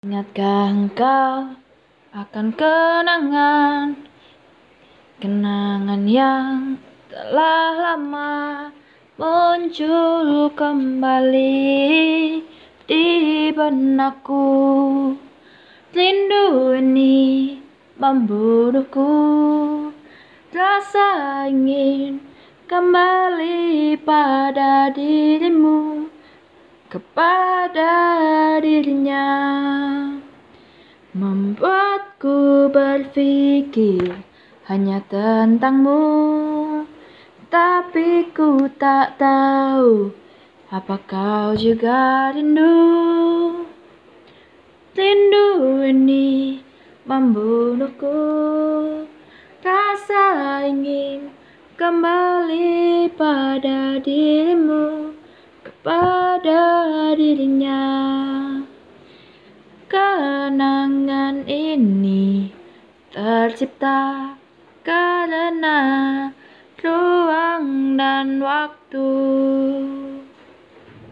Ingatkah engkau akan kenangan? Kenangan yang telah lama muncul kembali di benakku. Rindu ini membunuhku. Rasa ingin kembali pada dirimu Kepada dirinya Membuatku berpikir hanya tentangmu. Tapi ku tak tahu apa kau juga rindu. Rindu ini membunuhku. Rasa ingin kembali pada dirimu Kepada dirinya Kenangan ini tercipta karena ruang dan waktu